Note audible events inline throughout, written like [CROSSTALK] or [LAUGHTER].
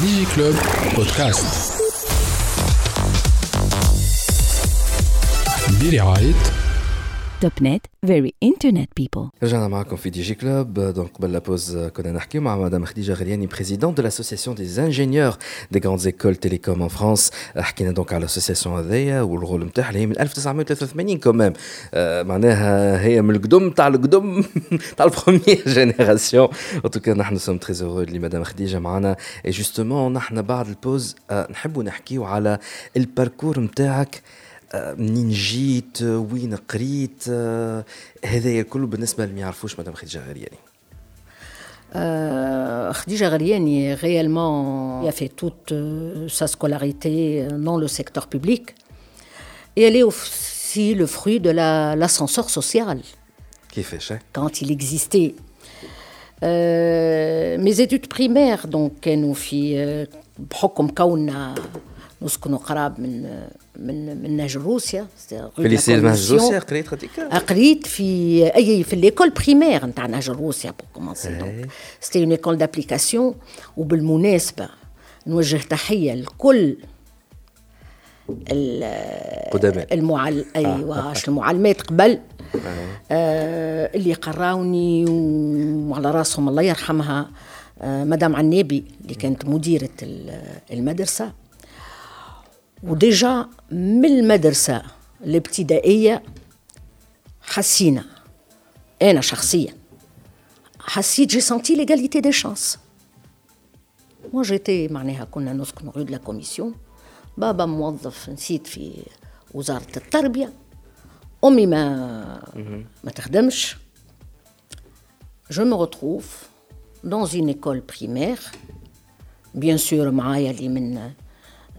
DigiClub Podcast. Billy Wright توب نت very internet people رجعنا معكم في دي جي كلوب دونك قبل لابوز كنا نحكيو مع مدام خديجه غرياني بريزيدون دو لاسوسياسيون دي انجينيور دي غراند ايكول تيليكوم ان فرانس حكينا دونك على الاسوسياسيون هذيا والرول نتاعها اللي هي من 1983 كومام معناها هي من القدم تاع القدم [LAUGHS] تاع البروميير [LAUGHS] جينيراسيون ان توكا نحن سوم تري هورو اللي مدام خديجه معنا اي جوستومون نحن بعد البوز نحبوا نحكيو على الباركور نتاعك منين جيت وين قريت هذايا الكل بالنسبه اللي ما يعرفوش مدام خديجه غرياني Euh, Khadija Ghariani, réellement, a fait toute euh, sa scolarité euh, dans le secteur public. Et elle est aussi le fruit de la- l'ascenseur social, كيفاش هيك؟ quand il existait. Euh, mes études primaires, donc, كانوا في بحكم كوننا نسكنوا قراب من من من نهج روسيا في ليسي المهج روسيا قريت هذيك قريت في أي في ليكول بريمير نتاع نهج روسيا بور كومونسي دونك سيتي اون ايكول دابليكاسيون وبالمناسبه نوجه تحية لكل ال- قدماء. المعل أيوه المعلمات قبل. آه اللي قراوني وعلى راسهم الله يرحمها آه مدام عنابي اللي كانت مديرة ال- المدرسة. وديجا من المدرسة الابتدائية حسينا أنا شخصيا حسيت جي سنتي ليغاليتي دي شانس مو جيتي معناها كنا نسكن غير لا كوميسيون بابا موظف نسيت في وزارة التربية أمي ما ما تخدمش je me retrouve dans une école primaire bien sûr معايا اللي من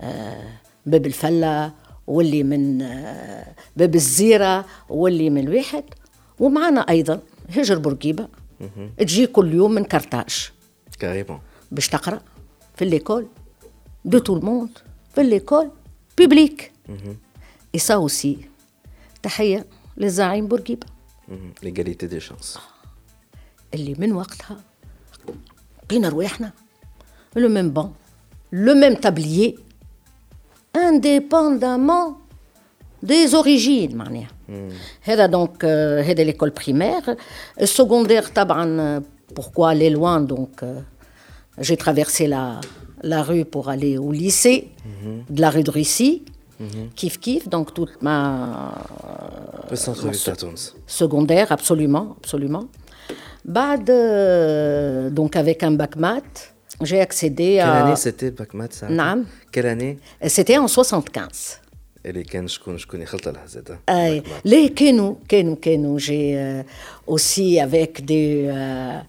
آه، باب الفلة واللي من آه، باب الزيرة واللي من الواحد ومعنا أيضا هجر بورقيبة. تجي كل يوم من كرتاج كاريمون باش تقرأ في ليكول دو تو الموند في ليكول بيبليك. اي سا أوسي. تحية للزعيم بورقيبة. ليغاليتي دي شانس. اللي من وقتها لقينا رواحنا. لو ميم بون. لو ميم تابليي. indépendamment des origines معناها هذا دونك آه، هذا ليكول بريمير السكوندير طبعا pourquoi aller loin donc euh, j'ai traversé la la rue pour aller au lycée de la rue de Rissy kif kif donc toute ma في السنتر تاع تونس secondaire, absolument, absolument. Bad, euh, donc avec un bac maths, j'ai accédé كل à... اني سيتي باك مات ساعتها نعم. كل اني C'était en 75. اللي كان شكون شكون يخلط لها زاد أي. ليه كانوا كانوا كانوا j'ai euh, aussi avec des euh,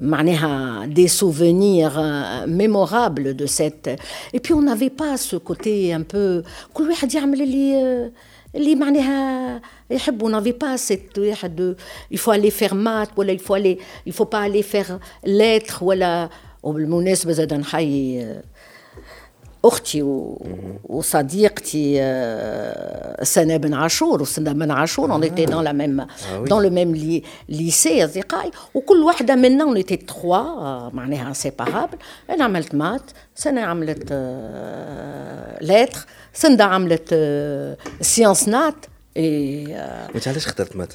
معناها des souvenirs euh, mémorables de cette et puis on n'avait pas ce côté un peu كل واحد يعمل اللي آه، اللي معناها يحب on n'avait pas cette واحد de il faut aller faire maths ولا il faut aller il faut pas aller faire lettres ولا وبالمناسبة زاد نحيي آه، أختي و... وصديقتي آه، سنة بن عاشور وسنة بن عاشور اون ايتي دون لا ميم دون لو ميم لي... ليسي اصدقائي وكل واحدة منا اون ايتي تخوا معناها انسيبارابل أنا عملت مات سنة عملت آه، لاتر سنده عملت سيونس نات اي علاش اخترت مات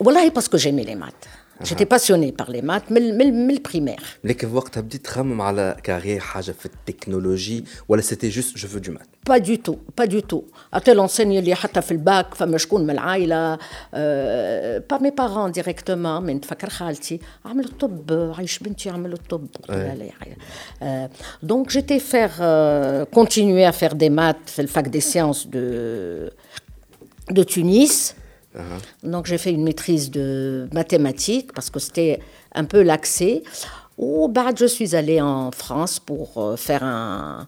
والله باسكو جيمي لي مات جيتي باسيوني بار لي مات من من من البريمير لكن في وقتها بديت تخمم على كارير حاجه في التكنولوجي ولا سيتي جوست جو فو دو مات با دو تو با دو تو حتى لونسيني اللي حتى في الباك فما شكون من العائله آه با مي بارون ديريكتومون من نتفكر خالتي عملت الطب عايش بنتي عملت الطب قلت لها لا يا حي- آه دونك جيتي فير كونتينيو ا فير دي مات في الفاك دي سيونس دو de Tunis. Donc j'ai fait une maîtrise de mathématiques parce que c'était un peu l'accès. Ou bah, je suis allée en France pour euh, faire un,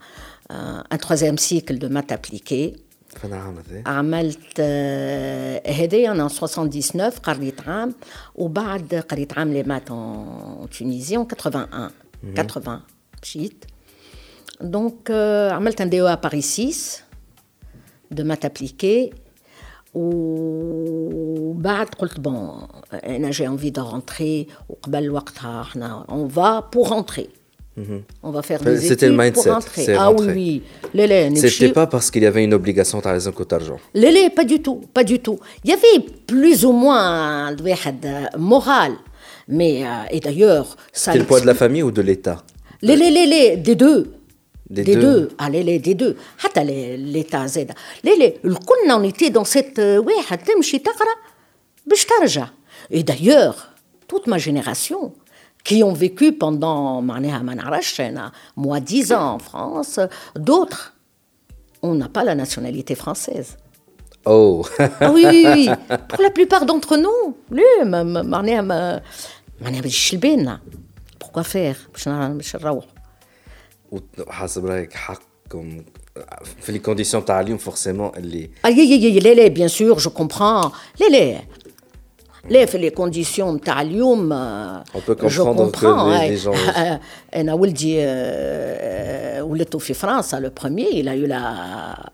un, un troisième cycle de maths appliquées. فانا عام هذا عملت آه، هذايا انا 79 قريت عام وبعد قريت عام لي مات en Tunisie en 81 80 مشيت دونك آه، عملت ان دي او باريس 6 de maths appliquées وبعد قلت بون انا جي انفي دو رونتري وقبل وقتها احنا اون فا بور رونتري On va faire des C'était le études pour mindset, rentrer. c'est Ah rentrer. oui, oui. Lélé, C'était pas parce qu'il y avait une obligation t'as raison côté argent. Lélé, pas du tout, pas du tout. Il y avait plus ou moins الواحد, euh, moral. Mais, euh, et d'ailleurs, ça... C'était le poids de la famille ou de l'État Les, les, les, les, des deux. Des des deux. deux. Ah, les, les, des deux. حتى les- l'État زاد. Les, les, الكلنا on était dans cette euh, واحد تمشي تقرا باش ترجع. Et d'ailleurs, toute ma génération qui ont vécu pendant معناها ما نعرفش أنا moi 10 ans en France, d'autres on n'a pas la nationalité française. Oh Ah oui, oui, oui. Pour la plupart d'entre nous, ليه ما- ما- معناها ما معناها باش لبالنا. Pourquoi faire باش نع- باش نروح. وحسب رايك حقكم في لي كونديسيون تاع اليوم فورسيمون اللي Ah, oui, oui, oui, les, les, bien sûr, je comprends. Les, les. Les, في les conditions نتاع اليوم euh, On peut je comprendre que comprends, les- ouais. les gens- انا ولدي euh, ولدته في فرنسا le premier il a eu la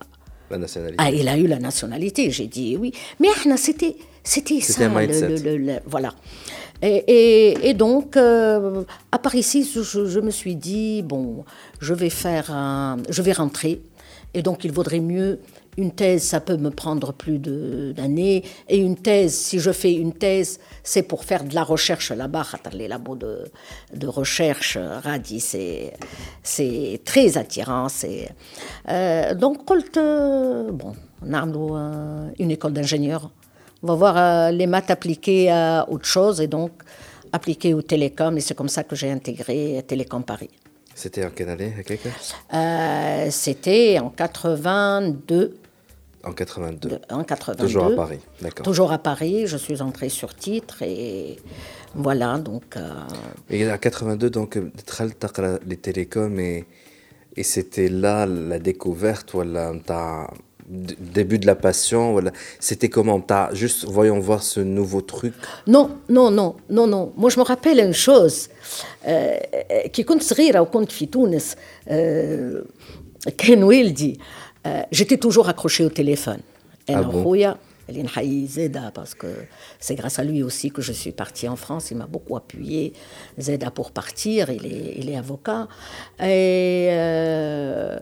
لا ناسيوناليتي ah, il a eu la nationalité j'ai dit oui mais احنا c'était c'était C'était ça un mindset. le, le- le- voilà Et, donc, euh, à Paris, ici, je, me suis dit, bon, je vais faire je vais rentrer. Et donc, il vaudrait mieux une thèse, ça peut me prendre plus d'années. Et une thèse, si je fais une thèse, c'est pour faire de la recherche là-bas. Les labos de, recherche, Radi, c'est très attirant. Euh, donc, Colt, euh, bon, on a euh, une école d'ingénieurs. On va voir euh, les maths appliquées à autre chose et donc appliquées au télécom. Et c'est comme ça que j'ai intégré Télécom Paris. C'était en quelle année euh, C'était en 82. En 82. En 82. Toujours à Paris, d'accord. Toujours à Paris, je suis entrée sur titre et voilà, donc... Euh... Et en 82, donc, les télécoms et, et c'était là la découverte, voilà, début de la passion ولا c'était comment t'as juste voyons voir ce nouveau truc Non, non, non, non, non. Moi, je me rappelle une chose. آه، كي كنت صغيرة وكنت في تونس آه، كان والدي آه، j'étais toujours accrochée au téléphone. أنا Ah bon خويا اللي نحيي زادا parce que c'est grâce à lui aussi que je suis partie en France. Il m'a beaucoup appuyé. Zeda pour partir, il est, il est avocat. Et آه،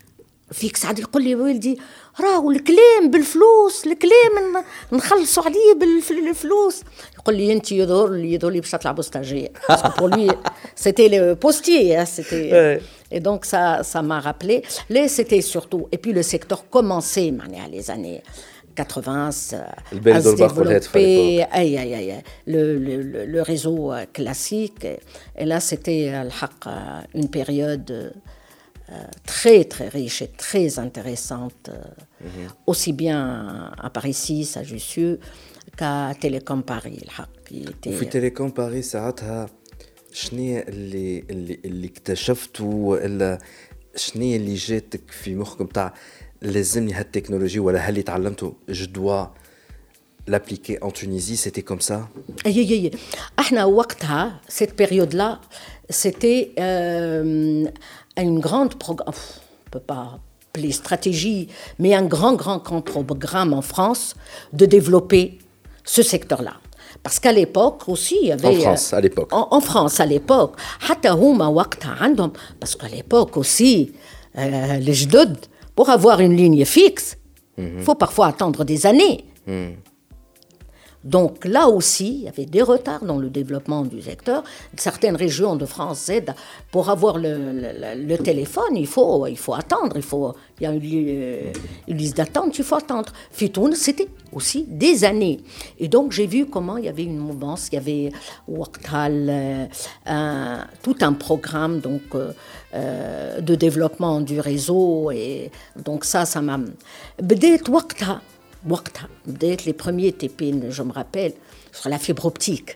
fixe. عاد يقول لي ولدي راهو الكلام بالفلوس الكلام ن- نخلصوا عليه بالفلوس يقول لي انت يظهر لي يظهر لي باش تلعبوا ستاجير [LAUGHS] parce que pour lui c'était le postier hein, c'était Ouais. et donc ça ça m'a rappelé les c'était surtout et puis le secteur commençait معناها les années 80 ça- البلد à se والبرق والهاتف à développer aïe, aïe, aïe, le, le, le, le réseau euh, classique. Et, et là, c'était euh, الحق, euh, une période euh, très, très riche et très intéressante, euh, aussi bien à Paris 6, à Jussieu, qu'à Télécom Paris. الحق, qui était- وفي تيليكوم باريس ساعتها شنو اللي اللي اللي اكتشفته والا شنو اللي جاتك في مخكم تاع لازمني هالتكنولوجي ولا هاللي تعلمته جو دوا l'appliquer en Tunisie c'était comme ça Aïe, aïe, aïe. احنا وقتها cette période là c'était euh, à une grande programme, on peut pas appeler stratégie, mais un grand, grand, grand programme en France de développer ce secteur-là. Parce qu'à l'époque aussi, il y avait. En France, à l'époque. En, France, à l'époque. Parce qu'à l'époque aussi, euh, les jeunes pour avoir une ligne fixe, il faut parfois attendre des années. Mhm donc là aussi, il y avait des retards dans le développement du secteur. Certaines régions de France. Pour avoir le, téléphone, il faut, il faut attendre. Il, faut, il y a une, li- une liste d'attente, il faut attendre. Fitoun, c'était aussi des années. Et donc j'ai vu comment il y avait une mouvance, il y avait Waktal, euh, tout un programme donc, euh, euh, de développement du réseau. Et donc ça, ça m'a... بديت وقتها وقتها بديت les premiers TP je me rappelle sur la fibre optique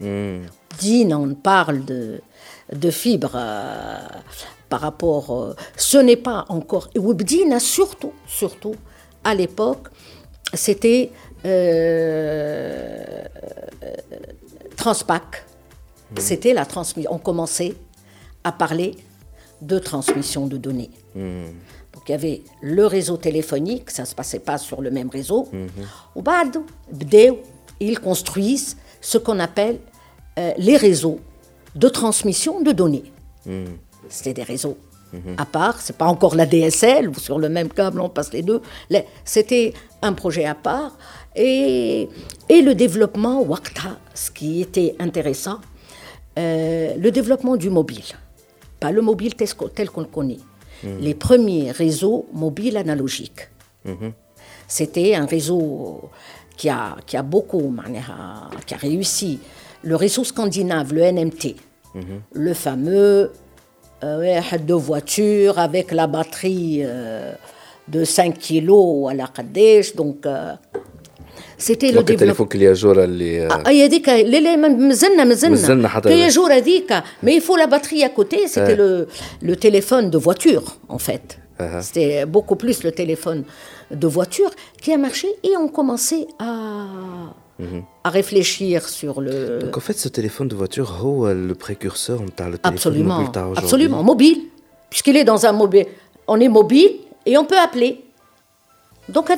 Dine, on parle de de fibre euh, par rapport euh, ce n'est pas encore et وبدينا surtout surtout à l'époque c'était euh, Transpac, c'était la transmission. On commençait à parler de transmission de données. Donc il y avait le réseau téléphonique, ça ne se passait pas sur le même réseau. Au bad, ils construisent ce qu'on appelle euh, les réseaux de transmission de données. C'était des réseaux à part, c'est pas encore la DSL, ou sur le même câble on passe les deux. C'était un projet à part. Et, et le développement, Wakta, ce qui était intéressant, euh, le développement du mobile. Pas le mobile tel qu'on le connaît. Mm-hmm. les premiers réseaux mobiles analogiques. Mm-hmm. C'était un réseau qui a, qui a beaucoup, qui a réussi. Le réseau scandinave, le NMT, mm-hmm. le fameux euh, de voiture avec la batterie euh, de 5 kg à la Kadesh, donc euh, c'était le دونك développement التليفون كلياجورا اللي Ah, هي هذيك لا لا ما- مازلنا مازلنا مازلنا حتى كي الآن. جور هذيك mais il faut la batterie à côté c'était le, le téléphone de voiture en fait Uh-huh. c'était beaucoup plus le téléphone de voiture qui a marché et on commençait à à réfléchir sur le Donc en fait, ce téléphone de voiture, هو le précurseur نتاع le téléphone absolument mobile تاع aujourd'hui. absolument mobile puisqu'il est dans un mobile on est mobile et on peut appeler Donc,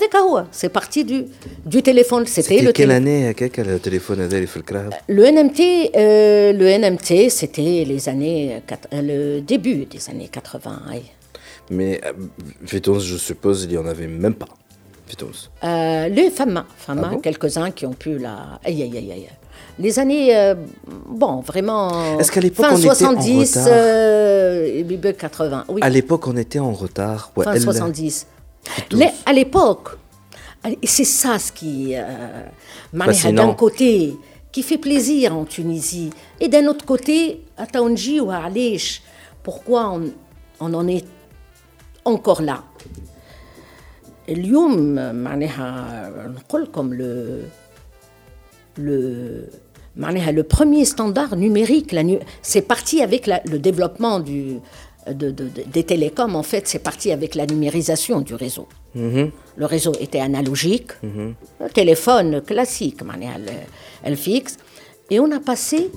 c'est parti du, du téléphone. C'était le quelle année le téléphone Le NMT, euh, le NMT, c'était les années euh, le début des années 80. Mais euh, je suppose, il n'y en avait même pas. Euh, les femmes, femmes ah bon? quelques-uns qui ont pu la. Aïe, aïe, aïe, aïe. Les années, euh, bon, vraiment. Est-ce qu'à l'époque, on 70, était en retard? euh, 80, oui. À l'époque, on était en retard. Ouais, fin elle... 70. Les- à l'époque, et c'est ça ce qui, euh, معناها Fascinant. d'un côté, qui fait plaisir en Tunisie, et d'un autre côté, à Taonji ou à Aléch, pourquoi on, on en est encore là اليوم معناها نقول لكم le le معناها le premier standard numérique la nu- c'est parti avec la- le développement du de, des télécoms, en fait, c'est parti avec la numérisation du réseau. Mhm. Le réseau était analogique, mhm. le téléphone classique, elle, elle fixe. Et on a passé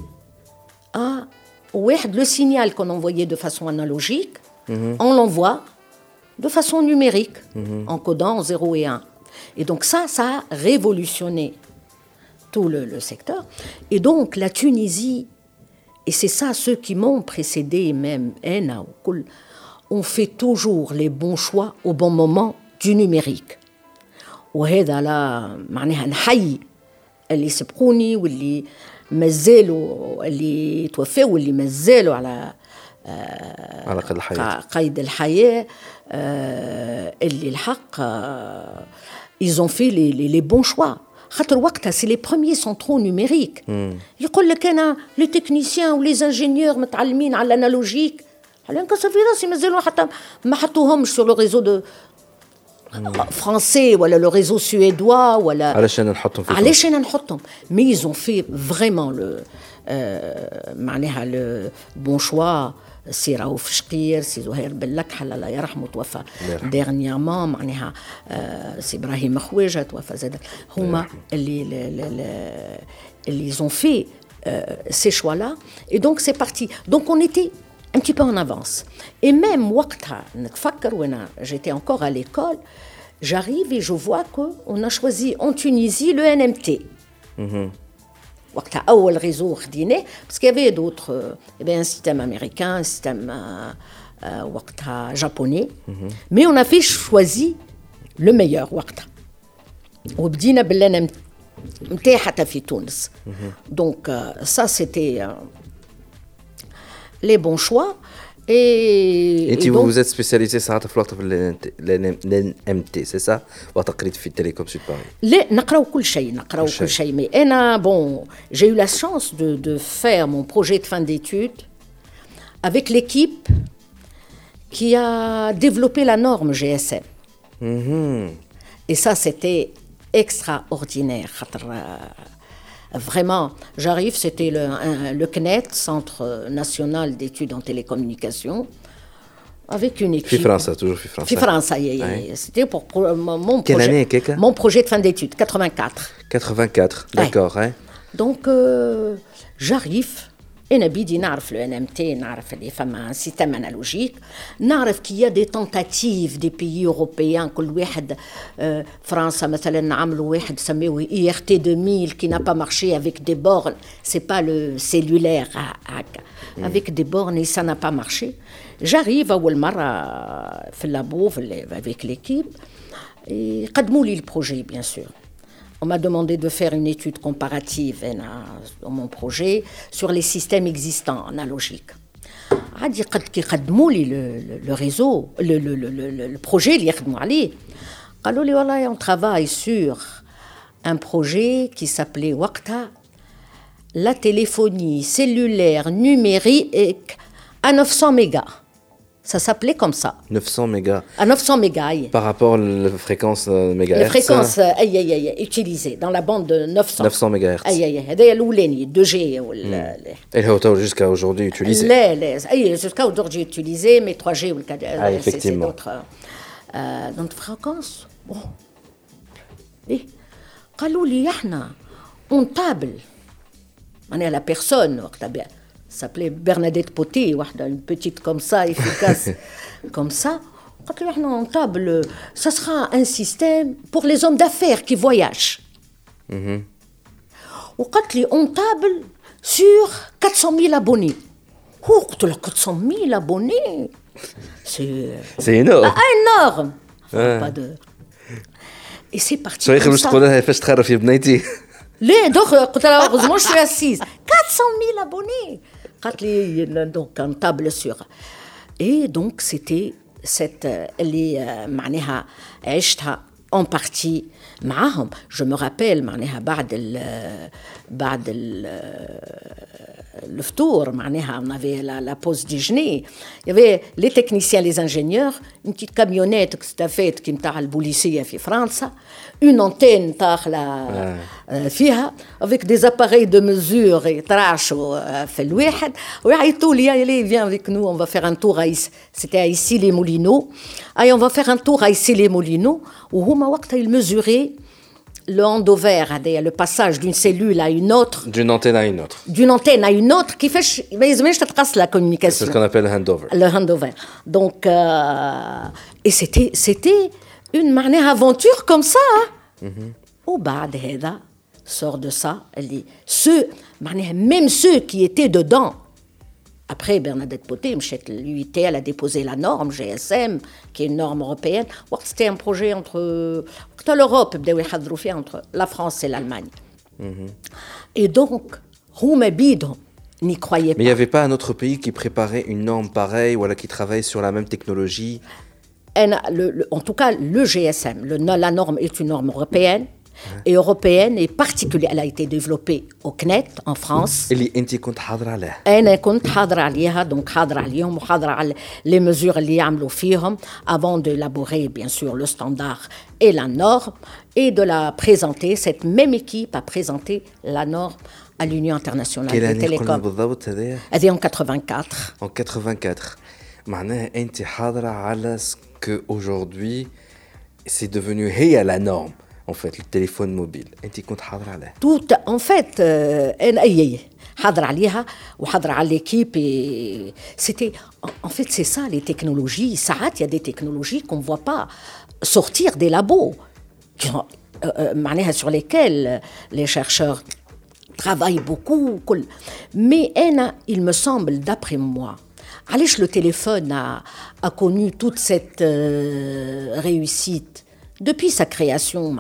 à le signal qu'on envoyait de façon analogique, mhm. on l'envoie de façon numérique, en codant 0 et 1. Et donc ça, ça a révolutionné tout le secteur. Et donc la Tunisie et c'est ça ceux qui m'ont précédé, même Ena ou Koul, on fait toujours les bons choix au bon moment du numérique. وهذا لا معناها نحيي اللي سبقوني واللي مازالوا اللي توفوا واللي مازالوا على على قيد الحياة. قا- قيد الحياة آه، اللي الحق آه، ils ont fait les, les, les bons choix خاطر وقتها سي لي بروميي سونترو نوميريك يقول لك أنا لي تكنيسيان ولي زانجينيور متعلمين على الأنالوجيك. على نكسر في راسي مازالوا حتى ما حطوهمش سو لو ريزو دو فرونسي ولا لو ريزو سويدوا ولا علاش أنا نحطهم علاش أنا نحطهم؟ مي زون في فريمون لو معناها le bon choix سي رؤوف شقير سي زهير بلكحل الله يرحمه توفى ديرنيامون معناها آه، سي ابراهيم خواجه توفى زاد هما اللي اللي- اللي اللي ils ont fait euh, ces choix là et donc c'est parti donc on était un petit peu en avance et même وقتها نتفكر وانا j'étais encore à l'école j'arrive et je vois qu'on a choisi en Tunisie le NMT وقتها اول réseau خديناه parce qu'il y avait d'autres euh, il y avait un système américain un système euh, euh, وقتها japonais mais on a fait choisi le meilleur وقتها وبدينا بالان نتاعي حتى في تونس donc euh, ça c'était euh, les bons choix et, انت et vous donc- vous êtes spécialisé ساعات في الوقت في الام تي سي سا وقت قريت في التليكوم سود باري لا نقراو كل شيء نقراو كل شيء. كل شيء mais انا bon j'ai eu la chance de, de faire mon projet de fin d'études avec l'équipe qui a développé la norme GSM et ça c'était extraordinaire خاطر, euh, Vraiment, j'arrive, c'était le, CNET, Centre national d'études en télécommunications, avec une équipe. France, toujours France. France, c'était pour, pour euh, mon, projet, mon projet de fin d'études, 84. 84, d'accord. Donc, euh, j'arrive, أنا بيدي نعرف لو ان ام تي نعرف اللي فما سيستم انالوجيك نعرف كي دي تونتاتيف دي بيي اوروبيان كل واحد آه، فرنسا مثلا عملوا واحد سموه إي إر تي 2000 كي نا با مارشي افيك دي بورن سي با لو سيلولير هكا. افيك دي بورن سا نا با مارشي جاريف أول مرة في اللابو في افيك ليكيب قدموا لي البروجي بيان سور On m'a demandé de faire une étude comparative hein, dans mon projet sur les systèmes existants analogiques. عادي قد كي قدموا لي لو ريزو لو projet اللي يخدموا عليه قالوا لي والله on travaille sur un projet qui s'appelait وقتها la téléphonie cellulaire numérique à 900 mégas. Ça s'appelait comme ça, 900 mégas à 900 mégas. aïe. par rapport à la fréquence euh, mégahertz Les fréquences euh, aïe, aïe, aïe, utilisées dans la bande de 900. 900 mégahertz. aïe, aïe, aïe. هذايا الاولاني 2G ولا et le hauteur jusqu'à aujourd'hui utilisé لا لا اي jusqu'à aujourd'hui utilisé mais 3G ou le 4G Ah, c'est- c'est effectivement. d'autres euh, d'autres fréquences bon ايه قالوا لي احنا on table معناها la personne وقتها بي- s'appelait Bernadette Poté واحدة une petite comme ça efficace [LAUGHS] comme ça قالت لي احنا on table ça sera un système pour les hommes d'affaires qui voyagent وقالت لي اون تابل سور 400 000 abonnés هو قلت لها 400 000 abonnés [LAUGHS] سي c'est énorme énorme Ouais. pas de et c'est parti شو comme يخرج ça. تقول لها فاش تخرف يا بنيتي ليه دوك قلت لها heureusement je suis assise 400 000 abonnés قالت لي donc un table sur et donc c'était cette اللي آه، معناها عشتها en partie معاهم je me rappelle معناها بعد ال بعد ال الفطور معناها on avait la, la pause déjeuner il y avait les techniciens les ingénieurs une petite camionnette كستافيت كي نتاع البوليسيه في فرنسا une antenne طاخله آه، فيها avec des appareils de mesure يترعشوا آه، في الواحد ويعيطوا لي يا لي viens avec nous on va faire un tour à Is- c'était à ici les Moulineaux et on va faire un tour à ici les Moulineaux وهما وقتها ils mesuraient le handover, le passage d'une cellule à une autre. D'une antenne à une autre. D'une antenne à une autre, qui fait la communication. C'est ce qu'on appelle le handover. Le handover. Donc, euh, et c'était, c'était une manière aventure comme ça. Au bas de sort de ça, elle dit, ceux, même ceux qui étaient dedans, après, Bernadette Poté, l'UIT, elle a déposé la norme GSM, qui est une norme européenne. C'était un projet entre l'Europe, entre la France et l'Allemagne. Mm-hmm. Et donc, Roumébidon n'y croyait pas. Mais il n'y avait pas un autre pays qui préparait une norme pareille, voilà, qui travaille sur la même technologie? En tout cas, le GSM, la norme est une norme européenne Et européenne et particulière, elle a été développée au CNET en France. اللي انت كنت حاضره عليه انا كنت حاضره عليها دونك حاضره عليهم وحاضره على لي مزور اللي يعملوا فيهم avant d'élaborer bien sûr le standard et la norme et de la présenter cette même équipe a présenté la norme à l'Union internationale quelle des année قلنا télécoms بالضبط هذايا elle est en 84 en 84 معناها انت حاضره على ce que aujourd'hui c'est devenu هي la norme en fait le téléphone mobile انت كنت حاضره عليه tout en fait euh, انا اي اي حاضر عليها وحاضر على l'équipe et c'était en- en fait c'est ça les technologies ساعات il y a des technologies qu'on voit pas sortir des labos qui sont, euh, euh, معناها sur lesquelles les chercheurs travaillent beaucoup كل. mais أنا il me semble d'après moi علاش le téléphone a, a connu toute cette euh, réussite depuis sa création,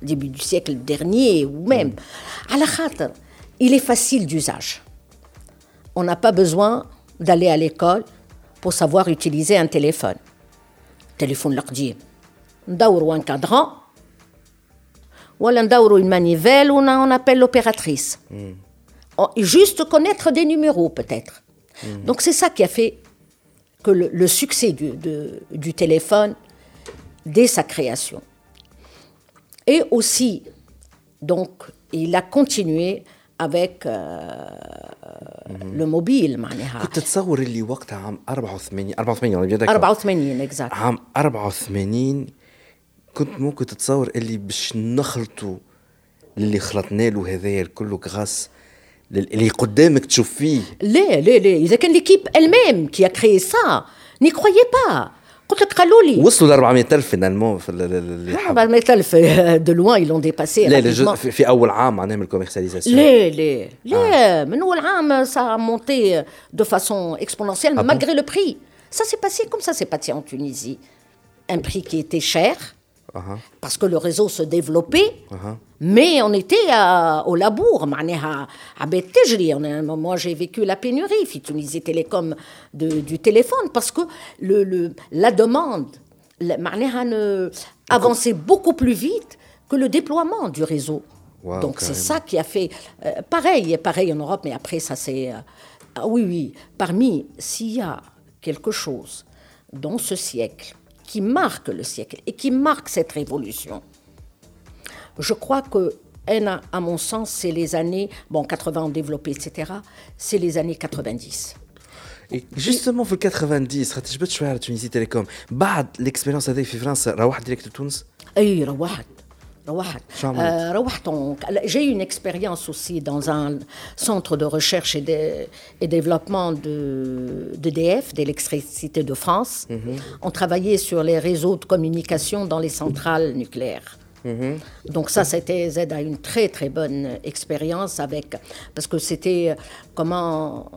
début du siècle dernier ou même, mm. à la khater, il est facile d'usage. On n'a pas besoin d'aller à l'école pour savoir utiliser un téléphone. Téléphone l'ordi. Ndaourou un cadran, ou une manivelle, ou on appelle l'opératrice. Mm. Juste connaître des numéros peut-être. Mm. Donc c'est ça qui a fait que le, succès du téléphone dès sa création et aussi donc il a continué avec euh, لو موبيل معناها كنت تتصور اللي وقتها عام 84 84 ولا بيدك 84 اكزاكت عام 84 كنت ممكن تتصور اللي باش نخلطوا اللي خلطنا له هذايا الكل غاس اللي قدامك تشوف فيه لا لا لا اذا كان ليكيب الميم كي a créé ça n'y croyez pas قلت لك قالوا لي وصلوا ل 400000 فينالمون [LAUGHS] في ال- ال- اللي حب- بعد ما يتلف de loin ils l'ont dépassé لا rapidement. لا في, في اول عام معناها من الكوميرسياليزاسيون لا لا لا من اول عام ça a monté de façon exponentielle Ah bon malgré le prix ça s'est passé comme ça s'est passé en Tunisie un prix Uh-huh. parce que le réseau se développait, uh-huh. mais on était au labour, à on Moi, j'ai vécu la pénurie, Tunisie Télécom de, du téléphone, parce que la demande avançait beaucoup plus vite que le déploiement du réseau. Donc, c'est ça qui a fait. Euh, pareil, pareil en Europe, mais après, ça c'est. Euh, ah oui, oui, parmi, s'il y a quelque chose dans ce siècle qui marque le siècle et qui marque cette révolution je crois que elle a, à mon sens, c'est les années, bon, 80 ont développé, etc. C'est les années 90. جوستومون في ال 90 خاطر جبت شويه على تونسي تيليكوم بعد الاكسبيرينس هذه في فرنسا روحت ديريكت لتونس اي روحت euh, j'ai eu une expérience aussi dans un centre de recherche et, de, développement d'EDF, d'électricité de France. Mm. On travaillait sur les réseaux de communication dans les centrales nucléaires. Mhm. Donc ça, c'était à une très très bonne expérience avec parce que c'était euh, comment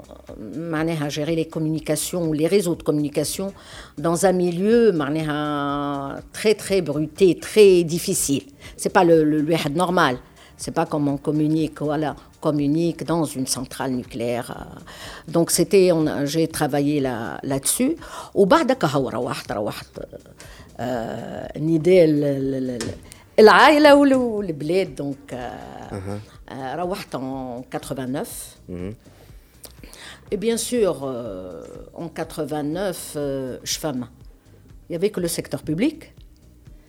manière à gérer les communications ou les réseaux de communication dans un milieu manière très très bruté, très difficile. C'est pas le, le, le normal. C'est pas comme on communique, voilà, on communique dans une centrale nucléaire. Euh. Donc c'était, j'ai travaillé là, là-dessus. Au bas de euh, روحت آه، نداء ال- ال- ال- العائلة وال- والبلاد دونك آه، آه، روحت en 89 et bien sûr euh, en 89 euh, je femme il y avait que le secteur public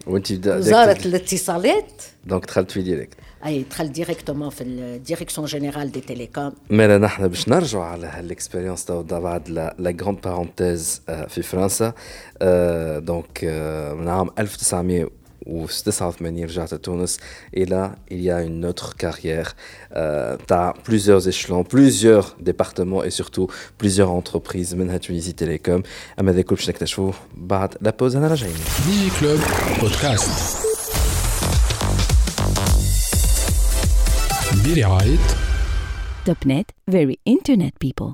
وانت بدا- وزارة بدأت- الاتصالات دونك دخلت في ديريكت اي دخل ديريكتومون في الديريكسيون جينيرال دي تيليكوم مالا نحن باش نرجعوا على هالاكسبيريونس تو دا بعد لا لا غروند بارونتيز في فرنسا آه، دونك آه، من عام 1989 رجعت لتونس et là il y a une autre carrière euh, t'as plusieurs échelons plusieurs départements et surtout plusieurs entreprises منها تونسي تيليكوم اما هذا كل باش نكتشفوه بعد لا بوز انا راجعين ديجي كلوب بودكاست برعاية Topnet, very internet people.